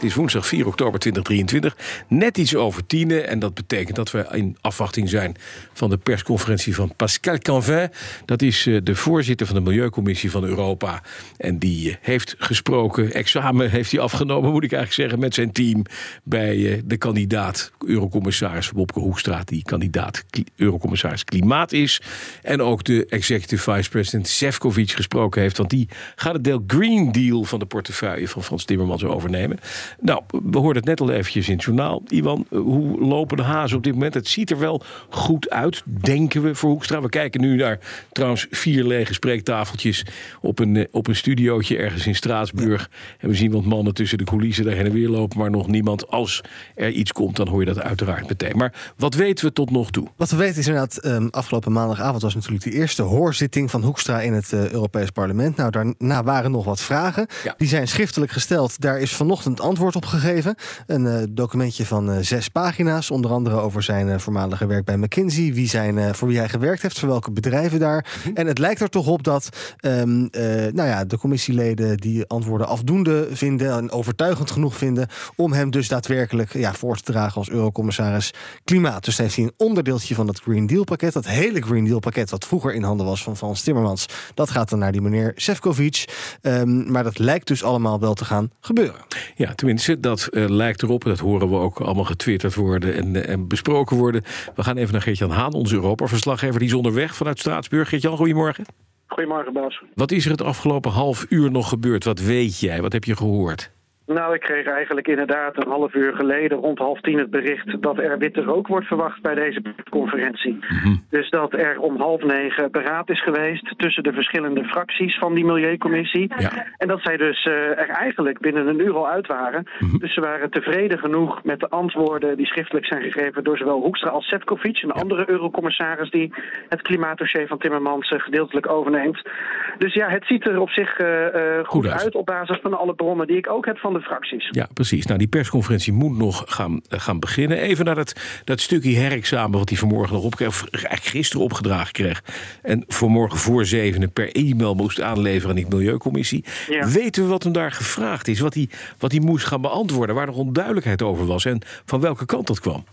Het is woensdag 4 oktober 2023, net iets over tienen. En dat betekent dat we in afwachting zijn van de persconferentie van Pascal Canvin. Dat is eh, de voorzitter van de Milieucommissie van Europa. En die eh, heeft gesproken, examen heeft hij afgenomen, moet ik eigenlijk zeggen, met zijn team. Bij eh, de kandidaat Eurocommissaris Wopke Hoekstra, die kandidaat Eurocommissaris Klimaat is. En ook de executive vice president Sefcovic gesproken heeft. Want die gaat het deel Green Deal van de portefeuille van Frans Timmermans overnemen. Nou, we hoorden het net al eventjes in het journaal. Iwan, hoe lopen de hazen op dit moment? Het ziet er wel goed uit, denken we, voor Hoekstra. We kijken nu naar trouwens vier lege spreektafeltjes op een, eh, op een studiootje ergens in Straatsburg. En we zien wat mannen tussen de coulissen daar heen en weer lopen, maar nog niemand. Als er iets komt, dan hoor je dat uiteraard meteen. Maar wat weten we tot nog toe? Wat we weten is inderdaad, um, afgelopen maandagavond was natuurlijk de eerste hoorzitting van Hoekstra in het uh, Europees Parlement. Nou, daarna waren nog wat vragen. Ja. Die zijn schriftelijk gesteld. Daar is vanochtend antwoord antwoord op gegeven. Een uh, documentje van uh, zes pagina's. Onder andere over zijn uh, voormalige werk bij McKinsey. Wie zijn, voor wie hij gewerkt heeft. Voor welke bedrijven daar. Mhm. En het lijkt er toch op dat um, nou ja, de commissieleden die antwoorden afdoende vinden. En overtuigend genoeg vinden. Om hem dus daadwerkelijk ja, voor te dragen als eurocommissaris klimaat. Dus heeft hij een onderdeeltje van dat Green Deal pakket. Dat hele Green Deal pakket wat vroeger in handen was van Frans Timmermans. Dat gaat dan naar die meneer Sefcovic. Um, maar dat lijkt dus allemaal wel te gaan gebeuren. Ja, tenminste dat uh, lijkt erop. Dat horen we ook allemaal getwitterd worden en, uh, en besproken worden. We gaan even naar Geert-Jan Haan, onze Europa-verslaggever. Die is onderweg vanuit Straatsburg. Geert-Jan, goedemorgen. Goedemorgen, Bas. Wat is er het afgelopen half uur nog gebeurd? Wat weet jij? Wat heb je gehoord? Nou, ik kreeg eigenlijk inderdaad een half uur geleden, rond half tien, het bericht dat er witte rook wordt verwacht bij deze conferentie. Mhm. Dus dat er om half negen beraad is geweest tussen de verschillende fracties van die Milieucommissie. En dat zij dus uh, er eigenlijk binnen een uur al uit waren. Mhm. Dus ze waren tevreden genoeg met de antwoorden die schriftelijk zijn gegeven door zowel Hoekstra als Sefcovic, een andere eurocommissaris die het klimaatdossier van Timmermans uh, gedeeltelijk overneemt. Dus ja, het ziet er op zich uh, goed, goed uit. uit op basis van alle bronnen die ik ook heb van de fracties. Ja, precies. Nou, die persconferentie moet nog gaan, eh, gaan beginnen. Even naar dat, dat stukje herexamen wat hij vanmorgen nog opkreeg, of eigenlijk gisteren opgedragen kreeg. En vanmorgen voor zevenen per e-mail moest aanleveren aan die Milieucommissie. Weten we wat hem daar gevraagd is? Wat hij, wat hij moest gaan beantwoorden? Waar er onduidelijkheid over was en van welke kant dat kwam?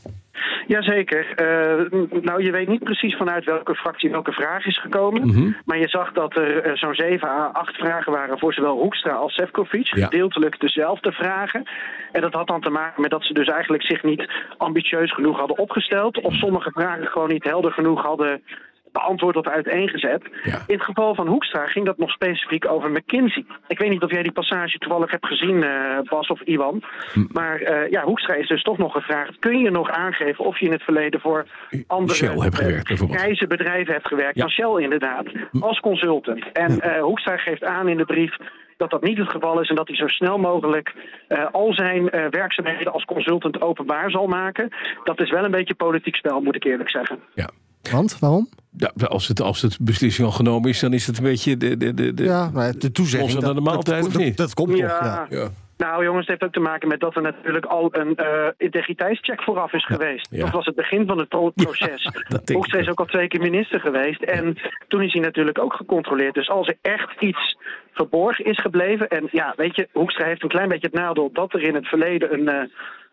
Jazeker. Uh, nou, je weet niet precies vanuit welke fractie welke vraag is gekomen. Mhm. Maar je zag dat er uh, zo'n 7 à 8 vragen waren voor zowel Hoekstra als Sefcovic. Gedeeltelijk dezelfde vragen. En dat had dan te maken met dat ze dus eigenlijk zich niet ambitieus genoeg hadden opgesteld. Of sommige vragen gewoon niet helder genoeg hadden beantwoord of uiteengezet. In het geval van Hoekstra ging dat nog specifiek over McKinsey. Ik weet niet of jij die passage toevallig hebt gezien, uh, Bas of Iwan. Hm. Maar uh, ja, Hoekstra is dus toch nog gevraagd: kun je nog aangeven of je in het verleden voor andere Shell hebt gewerkt, bedrijven hebt gewerkt? Ja. Shell inderdaad, als consultant. En ja. Hoekstra geeft aan in de brief dat dat niet het geval is en dat hij zo snel mogelijk uh, al zijn uh, werkzaamheden als consultant openbaar zal maken. Dat is wel een beetje politiek spel, moet ik eerlijk zeggen. Ja. Want, waarom? Ja, als, het, als het beslissing al genomen is, dan is het een beetje de, de, de, de, ja, maar de toezegging. Dat, de maaltijd, dat, of niet? Dat, komt ja. toch, ja. ja. Nou jongens, het heeft ook te maken met dat er natuurlijk al een uh, integriteitscheck vooraf is geweest. Ja. Dat was het begin van het pro proces. Ja, is ook al twee keer minister geweest. En toen is hij natuurlijk ook gecontroleerd. Dus als er echt iets verborgen is gebleven... en ja, weet je, Hoekstra heeft een klein beetje het nadeel... dat er in het verleden een... Uh,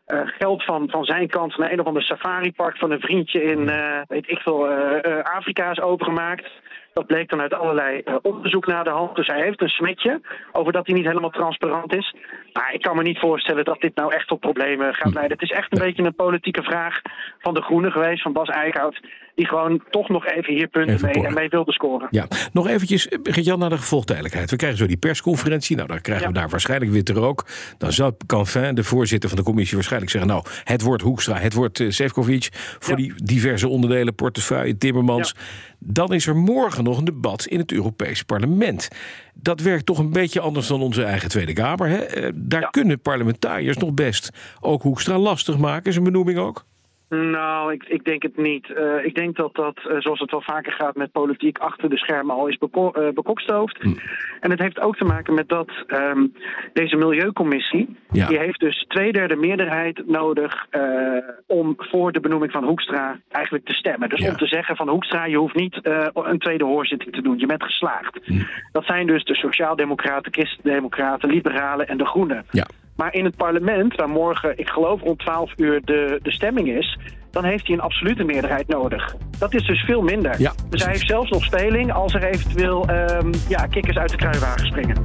uh, geld van, van zijn kant naar een of ander safari-park van een vriendje in, uh, weet ik veel, uh, Afrika is opengemaakt. Dat bleek dan uit allerlei onderzoek naar de hand. Dus hij heeft een smetje over dat hij niet helemaal transparant is. Maar ik kan me niet voorstellen dat dit nou echt tot problemen gaat leiden. Het is echt een beetje een politieke vraag van de Groenen geweest, van Bas Eickhout. Die gewoon toch nog even hier punten even mee, en mee wilde scoren. Ja, nog eventjes, Jan, naar de gevolgtijdelijkheid. We krijgen zo die persconferentie. Nou, dan krijgen ja. we daar waarschijnlijk rook. Dan zal Canfin, de voorzitter van de commissie, waarschijnlijk zeggen... nou, het wordt Hoekstra, het wordt uh, Sefcovic... voor ja. die diverse onderdelen, portefeuille, Timmermans. Dan is er morgen nog een debat in het Europees Parlement. Dat werkt toch een beetje anders dan onze eigen Tweede Kamer. Hè? Daar kunnen parlementariërs nog best ook Hoekstra lastig maken, zijn benoeming ook. Nou, ik, ik denk het niet. Uh, ik denk dat dat, uh, zoals het wel vaker gaat met politiek, achter de schermen al is beko uh, bekokstoofd. Hm. En het heeft ook te maken met dat um, deze Milieucommissie, ja. die heeft dus twee derde meerderheid nodig om voor de benoeming van Hoekstra eigenlijk te stemmen. Dus ja. om te zeggen van Hoekstra, je hoeft niet een tweede hoorzitting te doen, je bent geslaagd. Hm. Dat zijn dus de Sociaaldemocraten, Christendemocraten, Liberalen en de Groenen. Ja. Maar in het parlement, waar morgen, ik geloof rond 12 uur de, de stemming is, dan heeft hij een absolute meerderheid nodig. Dat is dus veel minder. Ja, dus hij heeft zelfs nog speling als er eventueel um, ja, kikkers uit de kruiwagen springen.